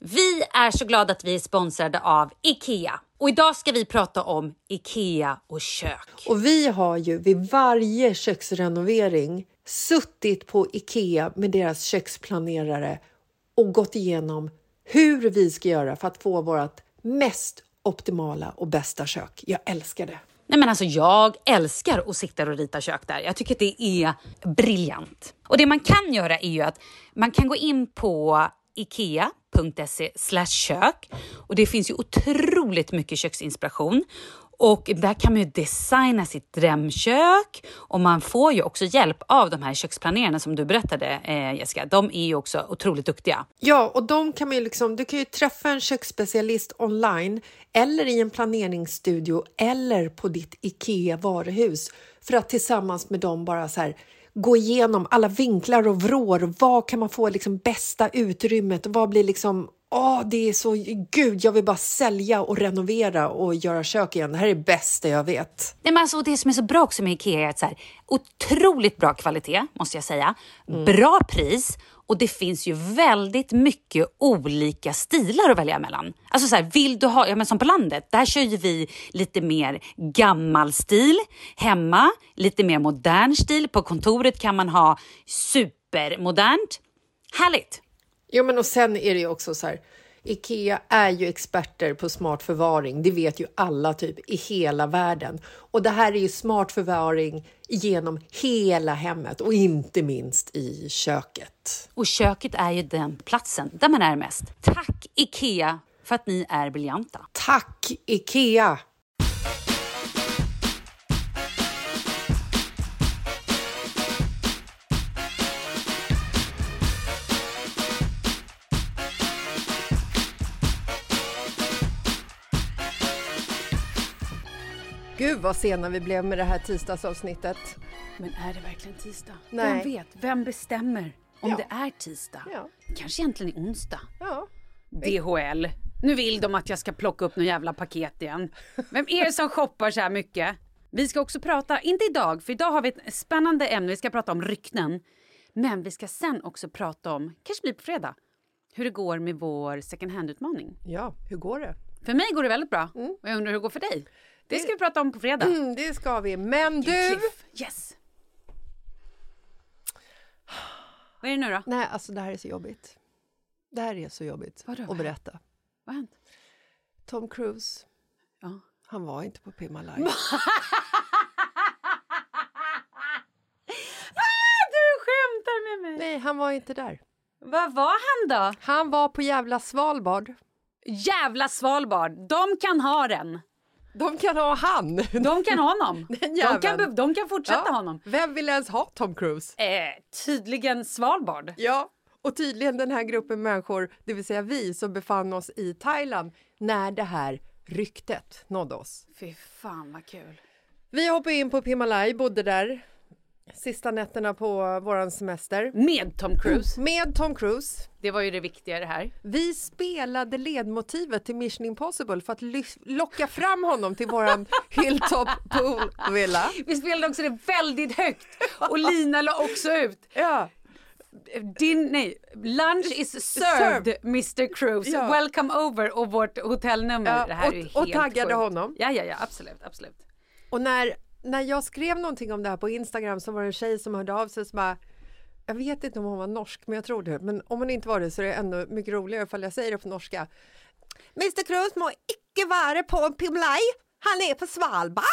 Vi är så glada att vi är sponsrade av IKEA. Och idag ska vi prata om IKEA och kök. Och vi har ju vid varje köksrenovering suttit på Ikea med deras köksplanerare och gått igenom hur vi ska göra för att få vårt mest optimala och bästa kök. Jag älskar det. Nej men alltså jag älskar att sitta och rita kök där. Jag tycker att det är briljant. Och det man kan göra är ju att man kan gå in på ikea.se kök och det finns ju otroligt mycket köksinspiration. Och där kan man ju designa sitt drömkök och man får ju också hjälp av de här köksplanerarna som du berättade eh, Jessica. De är ju också otroligt duktiga. Ja, och de kan man ju liksom, du kan ju träffa en köksspecialist online eller i en planeringsstudio eller på ditt Ikea varuhus för att tillsammans med dem bara så här gå igenom alla vinklar och vrår. Vad kan man få liksom bästa utrymmet? Vad blir liksom Åh, det är så... Gud, jag vill bara sälja och renovera och göra kök igen. Det här är det bästa jag vet. Nej, men alltså, det som är så bra också med IKEA är att så här, otroligt bra kvalitet, måste jag säga. Bra pris och det finns ju väldigt mycket olika stilar att välja mellan. Alltså så här, vill du ha, ja men som på landet, där kör ju vi lite mer gammal stil. Hemma, lite mer modern stil. På kontoret kan man ha supermodernt. Härligt! Jo, men och sen är det ju också så här. Ikea är ju experter på smart förvaring. Det vet ju alla typ i hela världen. Och det här är ju smart förvaring genom hela hemmet och inte minst i köket. Och köket är ju den platsen där man är mest. Tack IKEA för att ni är briljanta. Tack Ikea! Gud vad sena vi blev med det här tisdagsavsnittet. Men är det verkligen tisdag? Nej. Vem vet? Vem bestämmer om Ja. det är tisdag? Ja. Kanske egentligen är onsdag. Ja. DHL. Nu vill de att jag ska plocka upp något jävla paket igen. Vem är det som shoppar så här mycket? Vi ska också prata, inte idag, för idag har vi ett spännande ämne. Vi ska prata om rykten. Men vi ska sen också prata om, kanske blir på fredag, hur det går med vår second hand-utmaning. ja, hur går det? För mig går det väldigt bra. Och jag undrar hur det går för dig. Det ska vi prata om på fredag. Mm, det ska vi. Men du! Yes. Vad är det nu då? Nej, alltså det här är så jobbigt. Det här är så jobbigt Vadå? att berätta. Vad har hänt? Tom Cruise, Ja. han var inte på Pimma Live. Du skämtar med mig! Nej, han var inte där. Vad var han då? Han var på jävla Svalbard. Jävla Svalbard. De kan ha den. De kan ha han! De kan ha honom. De, kan, de kan fortsätta Ja. ha honom. Vem vill ens ha Tom Cruise? Eh, tydligen Svalbard. Ja, och tydligen den här gruppen människor, det vill säga vi som befann oss i Thailand när det här ryktet nådde oss. Fy fan vad kul. Vi hoppade in på Pimalai, bodde där sista nätterna på våran semester Med Tom Cruise. med Tom Cruise. Det var ju det viktiga det här. Vi spelade ledmotivet till Mission Impossible för att locka fram honom till våran Hilltop Pool Villa. Vi spelade också det väldigt högt och Lina la också ut. Ja, Din, nej, lunch is served Mr Cruise. Ja. Welcome over och vårt hotellnummer. Ja, det här är och- och helt taggade sjukt. honom. Ja, ja, ja, absolut, absolut. och när, när jag skrev någonting om det här på Instagram så var det en tjej som hörde av sig som bara jag vet inte om hon var norsk, men jag tror det. Men om hon inte var det så är det ändå mycket roligare ifall jag säger det på norska. Mr Krus må icke vara på en Pimlaj. Han är på Svalbard.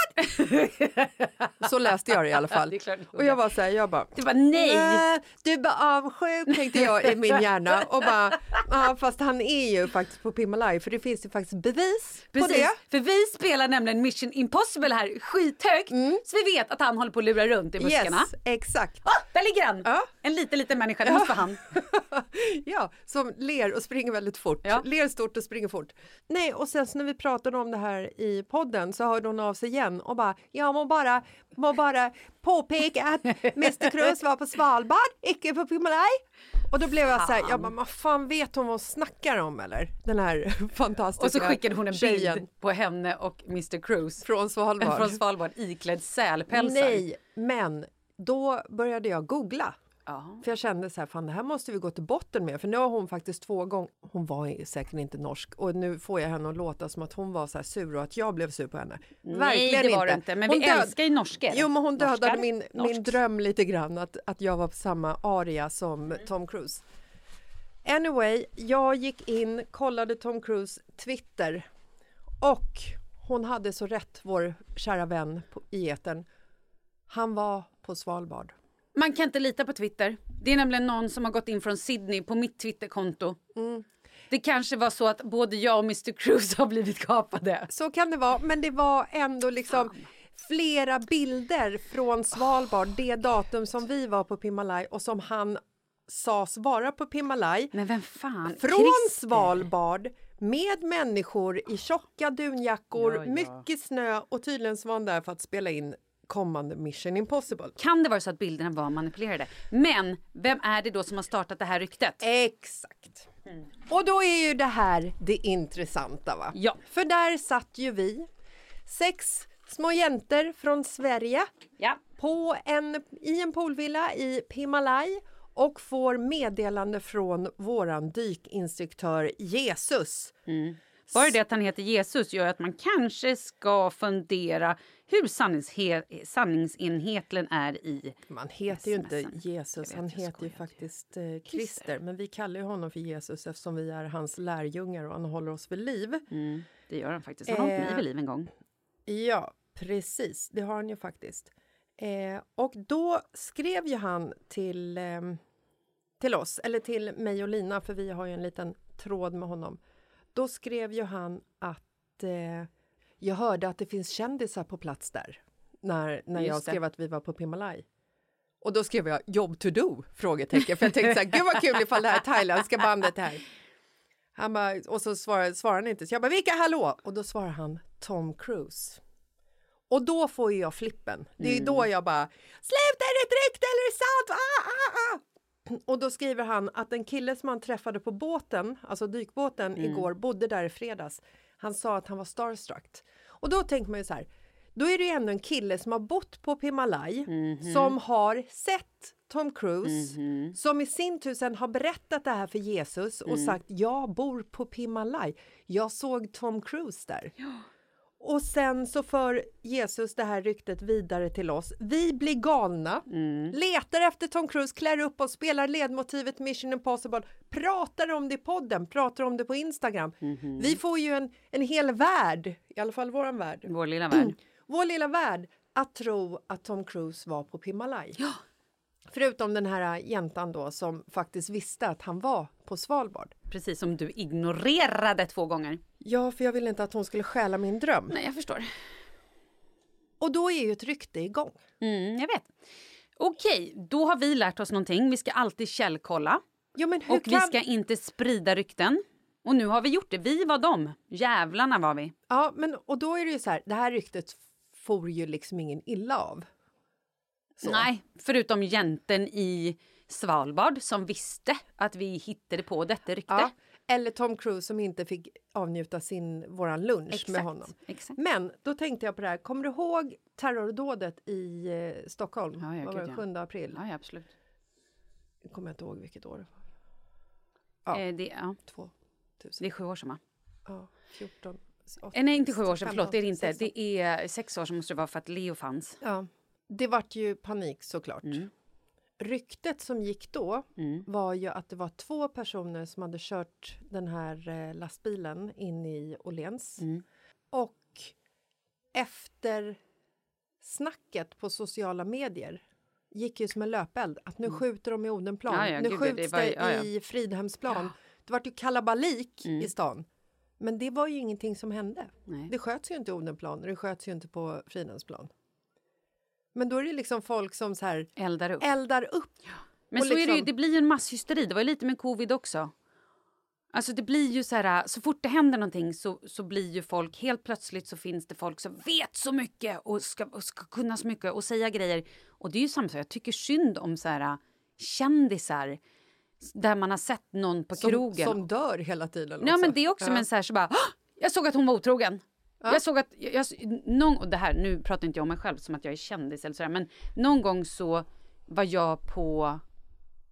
så läste jag det i alla fall. Och jag var så här, jag bara Du bara nej. "Nej, du bara avsjuk tänkte jag i min hjärna och bara Ja, fast han är ju faktiskt på Pimmalaj för det finns ju faktiskt bevis på Precis, det. för vi spelar nämligen Mission Impossible här skithögt så vi vet att han håller på att lura runt i buskarna. Mm. Yes, exakt. Ah, där ligger han! Ja. En liten, liten människa, det måste vara han. ja, som ler och springer väldigt fort. Ja. Ler stort och springer fort. Nej, och sen så när vi pratade om det här i podden så hörde hon av sig igen och bara, jag må bara, må bara påpeka att Mr Cruz var på Svalbard, icke på Pimmalaj. Och då blev jag så här, jag bara, vad fan vet hon vad hon snackar om eller? Den här fantastiska Och så skickade hon en bild tjejen på henne och Mr Cruise från Svalbard. från Svalbard iklädd sälpälsar. Nej, men då började jag googla. Ja. För jag kände så här, fan det här måste vi gå till botten med. För nu har hon faktiskt två gånger, hon var säkert inte norsk och nu får jag henne att låta som att hon var så sur och att jag blev sur på henne. Nej, det var det inte. Men Hon vi älskar ju norskor. Jo, men hon dödade Norskar. min, min dröm lite grann att, att jag var på samma aria som Tom Cruise. Anyway, jag gick in, kollade Tom Cruise Twitter och hon hade så rätt, vår kära vän i etern. Han var på Svalbard. Man kan inte lita på Twitter. Det är nämligen någon som har gått in från Sydney på mitt Twitterkonto. Mm. Det kanske var så att både jag och Mr Cruise har blivit kapade. Så kan det vara, men det var ändå liksom flera bilder från Svalbard, det datum som vi var på Pimmalaj och som han sades vara på Pimmalaj. Men vem fan? Från Christer. Svalbard med människor i tjocka dunjackor, Ja, ja. mycket snö och tydligen så var han där för att spela in kommande Mission Impossible. Kan det vara så att bilderna var manipulerade? Men vem är det då som har startat det här ryktet? Exakt. Och då är ju det här det intressanta va? Ja. För där satt ju vi, sex små jäntor från Sverige Ja. på en, i en poolvilla i Pimmalaj och får meddelande från våran dykinstruktör Jesus. Bara det att han heter Jesus gör att man kanske ska fundera hur sanningshe- sanningsenheten är i... Man heter ju inte. Jesus, han heter ju faktiskt eh, Christer. Men vi kallar ju honom för Jesus eftersom vi är hans lärjungar och han håller oss vid liv. Mm, det gör han faktiskt. Han har hållit Eh, mig vid liv en gång. Ja, precis. Det har han ju faktiskt. Eh, och då skrev ju han till, ehm, till oss, eller till mig och Lina, för vi har ju en liten tråd med honom. Då skrev ju han att eh, jag hörde att det finns kändisar på plats där, när, när jag Just det. skrev att vi var på Pimmalaj. Och då skrev jag jobb to do? Frågetecken. För jag tänkte så här, gud vad kul ifall det här thailändska bandet här. Han bara, och så svarade, svarade han inte. Så jag bara, vilka hallå? Och då svarar han Tom Cruise. Och då får jag flippen. Det är ju då jag bara, sluta är det ett rykte eller är det sant? Ah, ah, ah. Och då skriver han att en kille som han träffade på båten, alltså dykbåten igår, bodde där i fredags. Han sa att han var starstruck. Och då tänker man ju så här, då är det ju ändå en kille som har bott på Pimmalaj, som har sett Tom Cruise, som i sin tur sen har berättat det här för Jesus och sagt jag bor på Pimmalaj. Jag såg Tom Cruise där. Och sen så för Jesus det här ryktet vidare till oss. Vi blir galna, letar efter Tom Cruise, klär upp oss, spelar ledmotivet Mission Impossible, pratar om det i podden, pratar om det på Instagram. Vi får ju en, en hel värld, i alla fall våran värld, Vår lilla värld. vår lilla värld, att tro att Tom Cruise var på Pimmalaj. Förutom den här jäntan då som faktiskt visste att han var på Svalbard. Precis som du ignorerade två gånger. Ja, för jag ville inte att hon skulle stjäla min dröm. Nej, jag förstår. Och då är ju ett rykte igång. Mm, jag vet. Okej, då har vi lärt oss någonting. Vi ska alltid källkolla. Ja, men hur Och kan... vi ska inte sprida rykten. Och nu har vi gjort det. Vi var dem. Jävlarna var vi. Ja, men och då är det ju så här, det här ryktet får ju liksom ingen illa av. Så. Nej, förutom jänten i Svalbard som visste att vi hittade på detta rykte. Ja, eller Tom Cruise som inte fick avnjuta sin våran lunch Exakt, med honom. exakt. Men då tänkte jag på det här, kommer du ihåg terrordådet i eh, Stockholm? Ja, ja, Vad var det, ja. 7 april? Ja, ja absolut. Jag kommer inte ihåg vilket år det var. Ja. Eh, det, ja, 2000. det är sju år sedan va? Ja, 14. Eh, nej, inte sju år sedan. 15, Förlåt, det är det inte. 16. Det är sex år sedan måste det vara för att Leo fanns. Ja, det vart ju panik såklart. Mm. Ryktet som gick då var ju att det var två personer som hade kört den här eh, lastbilen in i Åhléns. Mm. Och efter snacket på sociala medier gick ju som en löpeld att nu skjuter de i Odenplan, Mm. Ja, ja, nu gud, skjuts det det, var ja, i Fridhemsplan, Det var ju kalabalik i stan. Men det var ju ingenting som hände. Nej. Det sköts ju inte i Odenplan och det sköts ju inte på Fridhemsplan. Men då är det liksom folk som så här Eldar upp. eldar upp. Men Och så är det ju, liksom- det blir ju en masshysteri. Det var ju lite med covid också. Alltså det blir ju så här, så fort det händer någonting så, så blir ju folk, helt plötsligt så finns det folk som vet så mycket och ska, och ska kunna så mycket och säga grejer. Och det är ju samma sak, jag tycker synd om så här kändisar där man har sett någon på Som, krogen. som dör hela tiden. Ja men det är också Ja. men så här så bara, "Åh! jag såg att hon var otrogen. Jag såg att, jag, någon, och det här, nu pratar inte jag om mig själv som att jag är kändis eller sådär, men någon gång så var jag på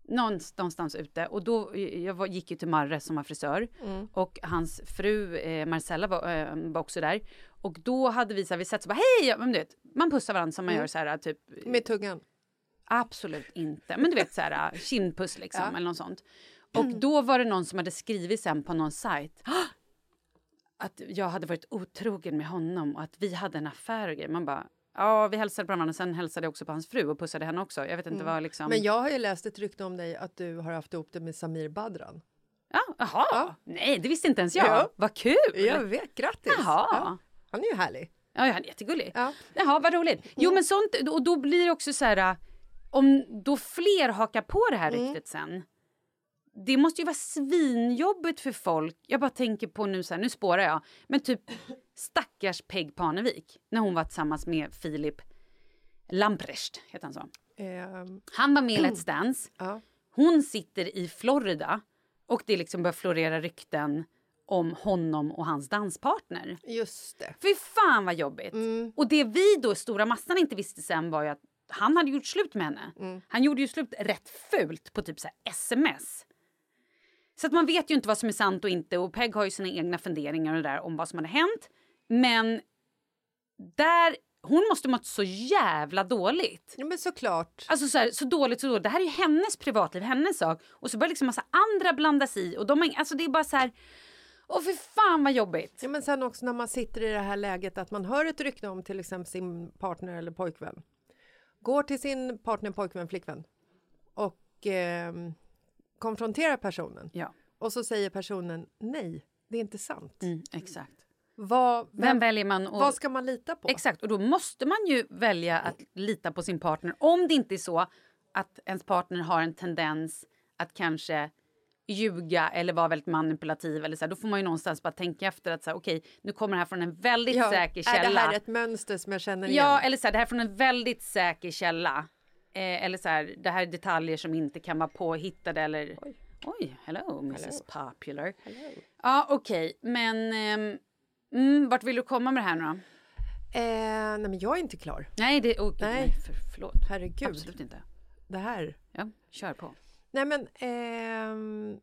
någonstans, ute och då, jag var, gick ju till Marre som var frisör och hans fru eh, Marcella var, eh, var också där. Och då hade vi så här, vi sett så bara hej, men du vet, man pussar varandra som man gör så här typ Med tuggan. Absolut inte. Men du vet så här kindpuss liksom eller något sånt. Och då var det någon som hade skrivit sen på någon sajt "Ah! Att jag hade varit otrogen med honom och att vi hade en affär och grejer. Man bara Ja, vi hälsade på varandra. Sen hälsade jag också på hans fru och pussade henne också. Jag vet inte vad liksom... Men jag har ju läst ett rykte om dig att du har haft ihop det med Samir Badran. Ja, jaha. Nej, det visste inte ens jag. Ja. Vad kul! Jag vet, grattis! Jaha. Ja, han är ju härlig. Ja, han är jättegullig. Ja. Jaha, vad roligt. Jo, men sånt, och då blir det också så här, äh, om då fler hakar på det här ryktet sen. Det måste ju vara svinjobbigt för folk. Jag bara tänker på nu så här, nu spårar jag. Men typ stackars Peg Parnevik när hon var tillsammans med Filip Lamprecht, heter han så. Ehm, Han var med i Let's Dance. ja. Hon sitter i Florida och det liksom börjar florera rykten om honom och hans danspartner. Just det. Fy fan vad jobbigt! Och det vi då, stora massan, inte visste sen var ju att han hade gjort slut med henne. Han gjorde ju slut rätt fult på typ så sms. Så att man vet ju inte vad som är sant och inte och Peg har ju sina egna funderingar och där om vad som hade hänt. Men där, hon måste mått så jävla dåligt. Ja, men såklart. Alltså så, här, så dåligt, så dåligt. Det här är ju hennes privatliv, hennes sak. Och så börjar liksom massa andra blanda sig i. Och de, har- alltså det är bara så här... Åh fy fan vad jobbigt. Ja, men sen också när man sitter i det här läget att man hör ett rykte om till exempel sin partner eller pojkvän. Går till sin partner, pojkvän, flickvän och ehm, konfronterar personen. Ja, Och så säger personen nej, det är inte sant. mm, exakt. Vad, Vem vem, väljer man? Och, vad ska man lita på? Exakt, och då måste man ju välja att lita på sin partner om det inte är så att ens partner har en tendens att kanske ljuga eller vara väldigt manipulativ. Eller så här, då får man ju någonstans bara tänka efter att så här, okej, nu kommer det här från en väldigt Ja, säker Är källa. det här ett mönster som jag känner igen? Ja, eller så här, det här är från en väldigt säker källa. Eh, eller så här, det här är detaljer som inte kan vara påhittade eller... Oj, hello Mrs Popular. Ja, okej, men... ehm, mm, vart vill du komma med det här nu då? Eh, nej, men jag är inte klar. Nej, det... Oh, nej. Nej. för, förlåt. Herregud. Absolut inte. Det här. Ja, kör på. Nej men, ehm,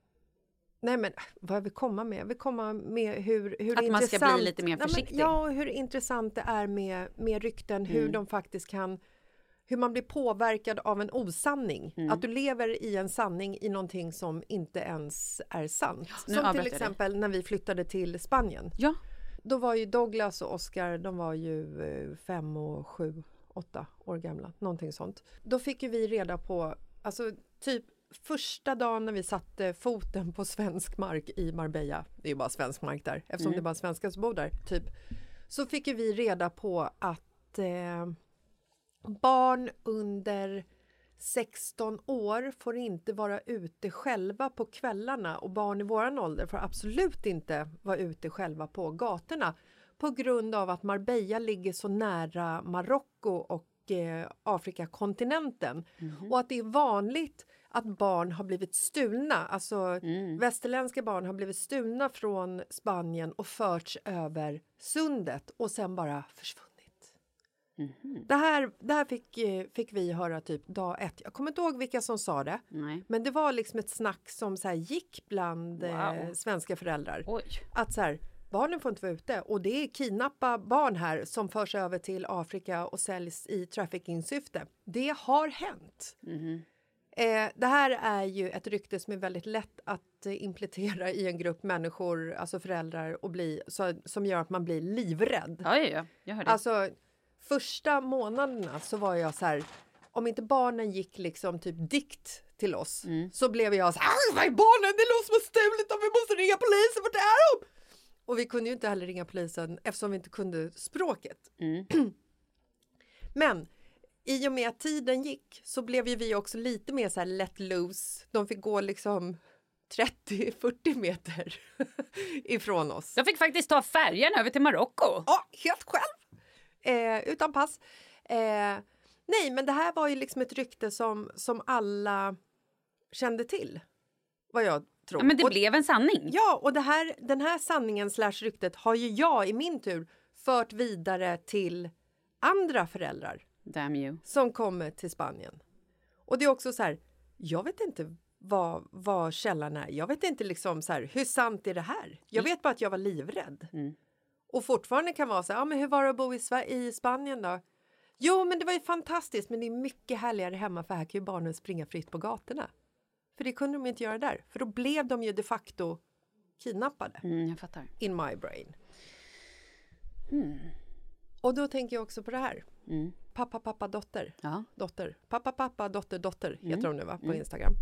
nej men vad jag vill komma med? Jag vill komma med hur, hur Att man ska bli lite mer Nej, men, försiktig. ja, hur intressant det är med, med rykten, hur Mm. de faktiskt kan hur man blir påverkad av en osanning. Mm. Att du lever i en sanning i någonting som inte ens är sant. nu som till exempel när vi flyttade till Spanien. Ja. Då var ju Douglas och Oscar, de var ju eh, fem och sju, åtta år gamla, någonting sånt. Då fick ju vi reda på, alltså typ första dagen när vi satte foten på svensk mark i Marbella, det är ju bara svensk mark där, eftersom det är bara svenskar som bor där, typ, så fick ju vi reda på att eh, barn under 16 år får inte vara ute själva på kvällarna och barn i våran ålder får absolut inte vara ute själva på gatorna på grund av att Marbella ligger så nära Marocko och eh, Afrikakontinenten. Och att det är vanligt att barn har blivit stulna, alltså västerländska barn har blivit stulna från Spanien och förts över sundet och sen bara försvunnit. Det här, det här fick, eh, fick vi höra typ dag ett. Jag kommer inte ihåg vilka som sa det. Nej. Men det var liksom ett snack som så här gick bland eh, Wow. svenska föräldrar. Oj. Att så här, barnen får inte vara ute och det är kidnappa barn här som förs över till Afrika och säljs i trafficking-syfte. Det har hänt. Eh, det här är ju ett rykte som är väldigt lätt att eh, implementera i en grupp människor, alltså föräldrar, och bli, så, som gör att man blir livrädd. Ja, ja, ja. Jag hörde. Alltså, första månaderna så var jag så här... om inte barnen gick liksom typ dikt till oss Mm. så blev jag så här, "Ah, vad är barnen? Det är någon som har stulit dem, vi måste ringa polisen, vart är de? Och vi kunde ju inte heller ringa polisen eftersom vi inte kunde språket. Mm. Men i och med att tiden gick så blev ju vi också lite mer så här let loose. De fick gå liksom 30-40 meter ifrån oss. Jag fick faktiskt ta färjan över till Marocko. Ja, helt själv. Eh, utan pass. Eh, nej, men det här var ju liksom ett rykte som, som alla kände till. Vad jag tror. Ja, men det och, blev en sanning. Ja, och det här, den här sanningen slash ryktet har ju jag i min tur fört vidare till andra föräldrar Damn you. som kommer till Spanien. Och det är också så här, jag vet inte vad, vad källan är. Jag vet inte liksom så här, hur sant är det här? Jag vet bara att jag var livrädd. Och fortfarande kan vara så här, ja, men hur var det att bo i, Sver- i Spanien då? Jo, men det var ju fantastiskt, men det är mycket härligare hemma för här kan ju barnen springa fritt på gatorna. För det kunde de inte göra där, för då blev de ju de facto kidnappade Mm, jag fattar. in my brain. Och då tänker jag också på det här. Pappa, pappa, dotter. Ja. Dotter. Pappa, pappa, dotter, dotter heter de nu va? på Instagram.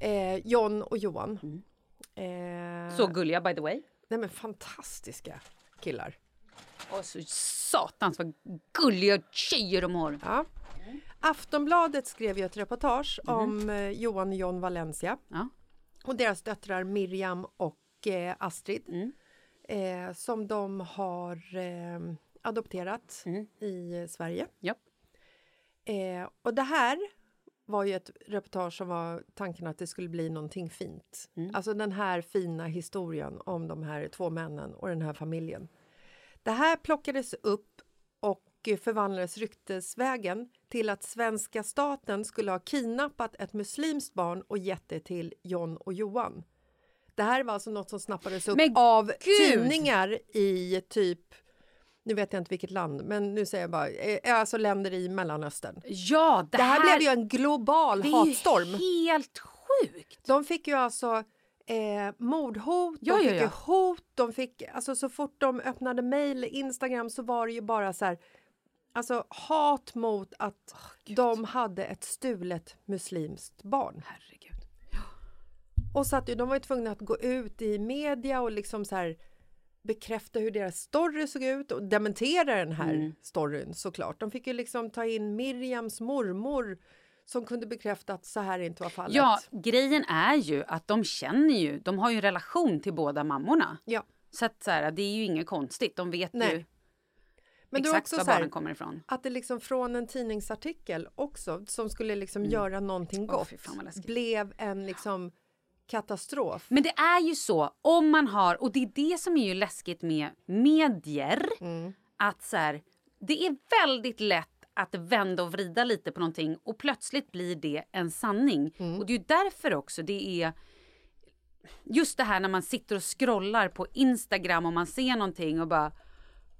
Eh, John och Johan. Eh, Så gulliga by the way. Nej men fantastiska killar. Och så satans vad gulliga tjejer de har. Ja. Aftonbladet skrev ju ett reportage om eh, Johan och John Valencia Ja. och deras döttrar Miriam och eh, Astrid eh, som de har eh, adopterat i eh, Sverige. Japp. Eh, och det här var ju ett reportage som var tanken att det skulle bli någonting fint. Alltså den här fina historien om de här två männen och den här familjen. Det här plockades upp och förvandlades ryktesvägen till att svenska staten skulle ha kidnappat ett muslimskt barn och gett det till John och Johan. Det här var alltså något som snappades upp Men av gud! tidningar i typ nu vet jag inte vilket land, men nu säger jag bara, eh, alltså länder i Mellanöstern. Ja, det, Det här blev ju en global det är hatstorm. ju helt sjukt. De fick ju alltså eh, mordhot, Ja, de ja, fick ja. ju hot, de fick, alltså så fort de öppnade mejl, Instagram så var det ju bara så här, alltså hat mot att de hade ett stulet muslimskt barn. Herregud. Och så att de var ju tvungna att gå ut i media och liksom så här bekräfta hur deras story såg ut och dementera den här Mm. storyn såklart. De fick ju liksom ta in Miriams mormor som kunde bekräfta att så här inte var fallet. Ja, grejen är ju att de känner ju, de har ju en relation till båda mammorna. ja. Så att så här, det är ju inget konstigt, de vet Nej. ju Men exakt också var så här, barnen kommer ifrån. att det liksom från en tidningsartikel också som skulle liksom göra någonting Mm. Gott fan läskigt. blev en liksom katastrof. Men det är ju så, om man har, och det är det som är ju läskigt med medier, Mm. att så här, det är väldigt lätt att vända och vrida lite på någonting och plötsligt blir det en sanning. Mm. Och det är ju därför också det är just det här när man sitter och scrollar på Instagram och man ser någonting och bara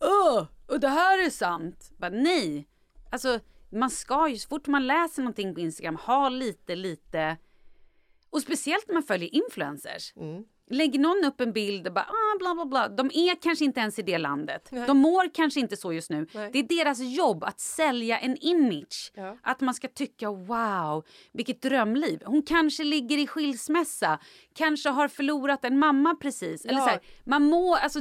Åh, och det här är sant. Bara, nej, alltså man ska ju så fort man läser någonting på Instagram ha lite, lite och speciellt när man följer influencers. Lägger någon upp en bild och bara ah, bla bla bla. De är kanske inte ens i det landet. De mår kanske inte så just nu. Nej. Det är deras jobb att sälja en image. Ja. Att man ska tycka wow, vilket drömliv. Hon kanske ligger i skilsmässa. Kanske har förlorat en mamma precis. Eller Ja. så här, man må, alltså,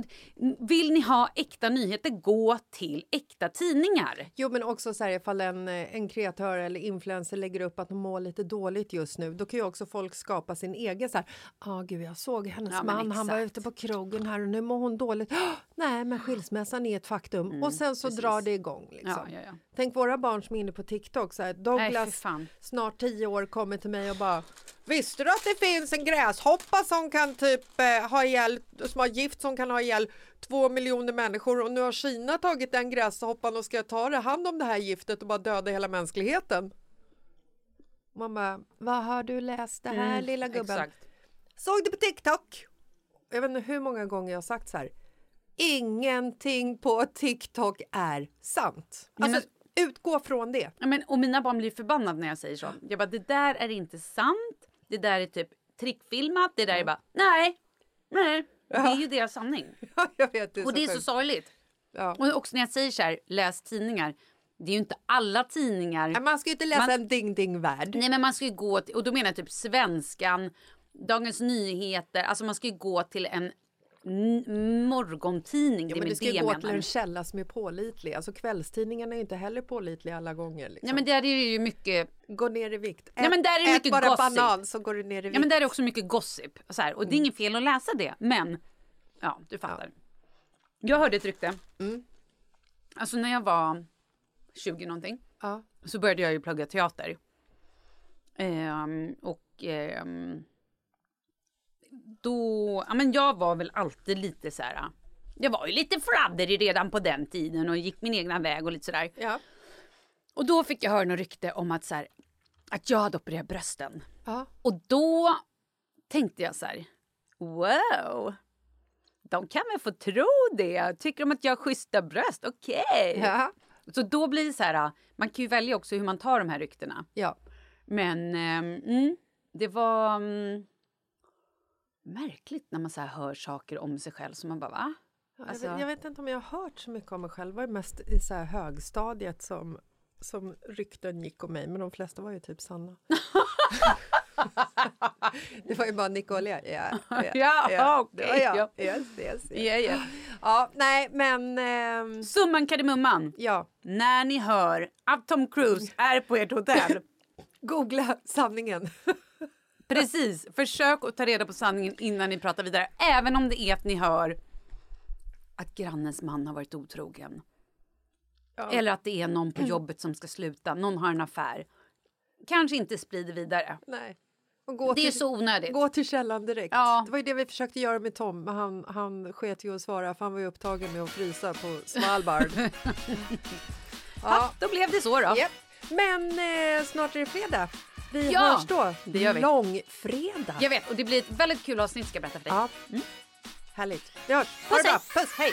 vill ni ha äkta nyheter, gå till äkta tidningar. Jo men också så här ifall en, eh, en kreatör eller influencer lägger upp att de mår lite dåligt just nu då kan ju också folk skapa sin egen så här, ah gud jag såg hennes Ja, man, han var ute på krogen här och nu mår hon dåligt. Nej men skilsmässan är ett faktum och sen så Mm, precis. drar det igång. Liksom. Ja. Tänk våra barn som är inne på TikTok, så här, Nej, Douglas fan. snart tio år kommer till mig och bara Visste du att det finns en gräshoppa som kan typ eh, ha ihjäl, som har gift som kan ha ihjäl två miljoner människor och nu har Kina tagit den gräshoppan och ska ta det hand om det här giftet och bara döda hela mänskligheten. Man bara, vad har du läst det här lilla gubben? Mm, Exakt. Såg det på TikTok. Jag vet inte hur många gånger jag har sagt så här. Ingenting på TikTok är sant. Alltså, utgå från det. Ja, men, och mina barn blir förbannade när jag säger så. Jag bara, det där är inte sant. Det där är typ trickfilmat. Det där är bara, nej, nej. Det är ju deras sanning. Ja, jag vet, det Och det är så sorgligt. Ja. Och också när jag säger så här, läs tidningar. det är ju inte alla tidningar. Man ska ju inte läsa Man- en ding-ding-värld. Nej men man ska ju gå till, och då menar jag typ Svenskan, Dagens Nyheter, alltså man ska ju gå till en morgontidning. Ja, det men du ska det gå till en källa som är pålitlig. Alltså kvällstidningarna är inte heller pålitliga alla gånger. Liksom. Ja men där är det ju mycket, Gå ner i vikt. Ja, men där är det ät mycket bara gossip. banan så går du ner i vikt. ja men där är det också mycket gossip. Så här, och det är inget fel att läsa det, men ja, du fattar. Jag hörde ett rykte. Alltså när jag var 20 någonting Ja. så började jag ju plugga teater. Ehm, och ehm, då, ja men jag var väl alltid lite så här. Jag var ju lite fladderig redan på den tiden och gick min egna väg och lite sådär. Ja. Och då fick jag höra något rykte om att så här, att jag hade opererat brösten. Ja. Och då tänkte jag så här, wow. De kan väl få tro det. Tycker de att jag har schyssta bröst? Okej. Ja. Så då blir det så här, man kan ju välja också hur man tar de här ryktena. ja. Men ehm, mm, det var mm, märkligt när man så hör saker om sig själv som man bara va? Alltså- jag, vet, jag vet inte om jag har hört så mycket om mig själv. Det var mest i så högstadiet som, som rykten gick om mig, men de flesta var ju typ sanna. det var ju bara Nicole. Ja, ja, Ja, okej, jag. ja. Yes, yes, yes. Ja, ja. Ja, nej, men ehm, Summan kardemumman. ja, När ni hör att Tom Cruise är på ert hotell googla sanningen. Precis, försök att ta reda på sanningen innan ni pratar vidare. Även om det är att ni hör att grannens man har varit otrogen. Eller att det är någon på jobbet som ska sluta, någon har en affär. Kanske inte sprider vidare. nej. Det är till, så onödigt. Gå till källan direkt. Ja. Det var ju det vi försökte göra med Tom, men han, han sket ju att svara för han var ju upptagen med att frysa på Svalbard. Ja, då blev det så då. Japp. Men eh, snart är det fredag. Vi Ja, hörs då. det gör vi. Långfredag. Jag vet, och det blir ett väldigt kul avsnitt ska jag berätta för dig. Ja. Härligt. Vi hörs. Ha Puss, det bra. Puss, hej!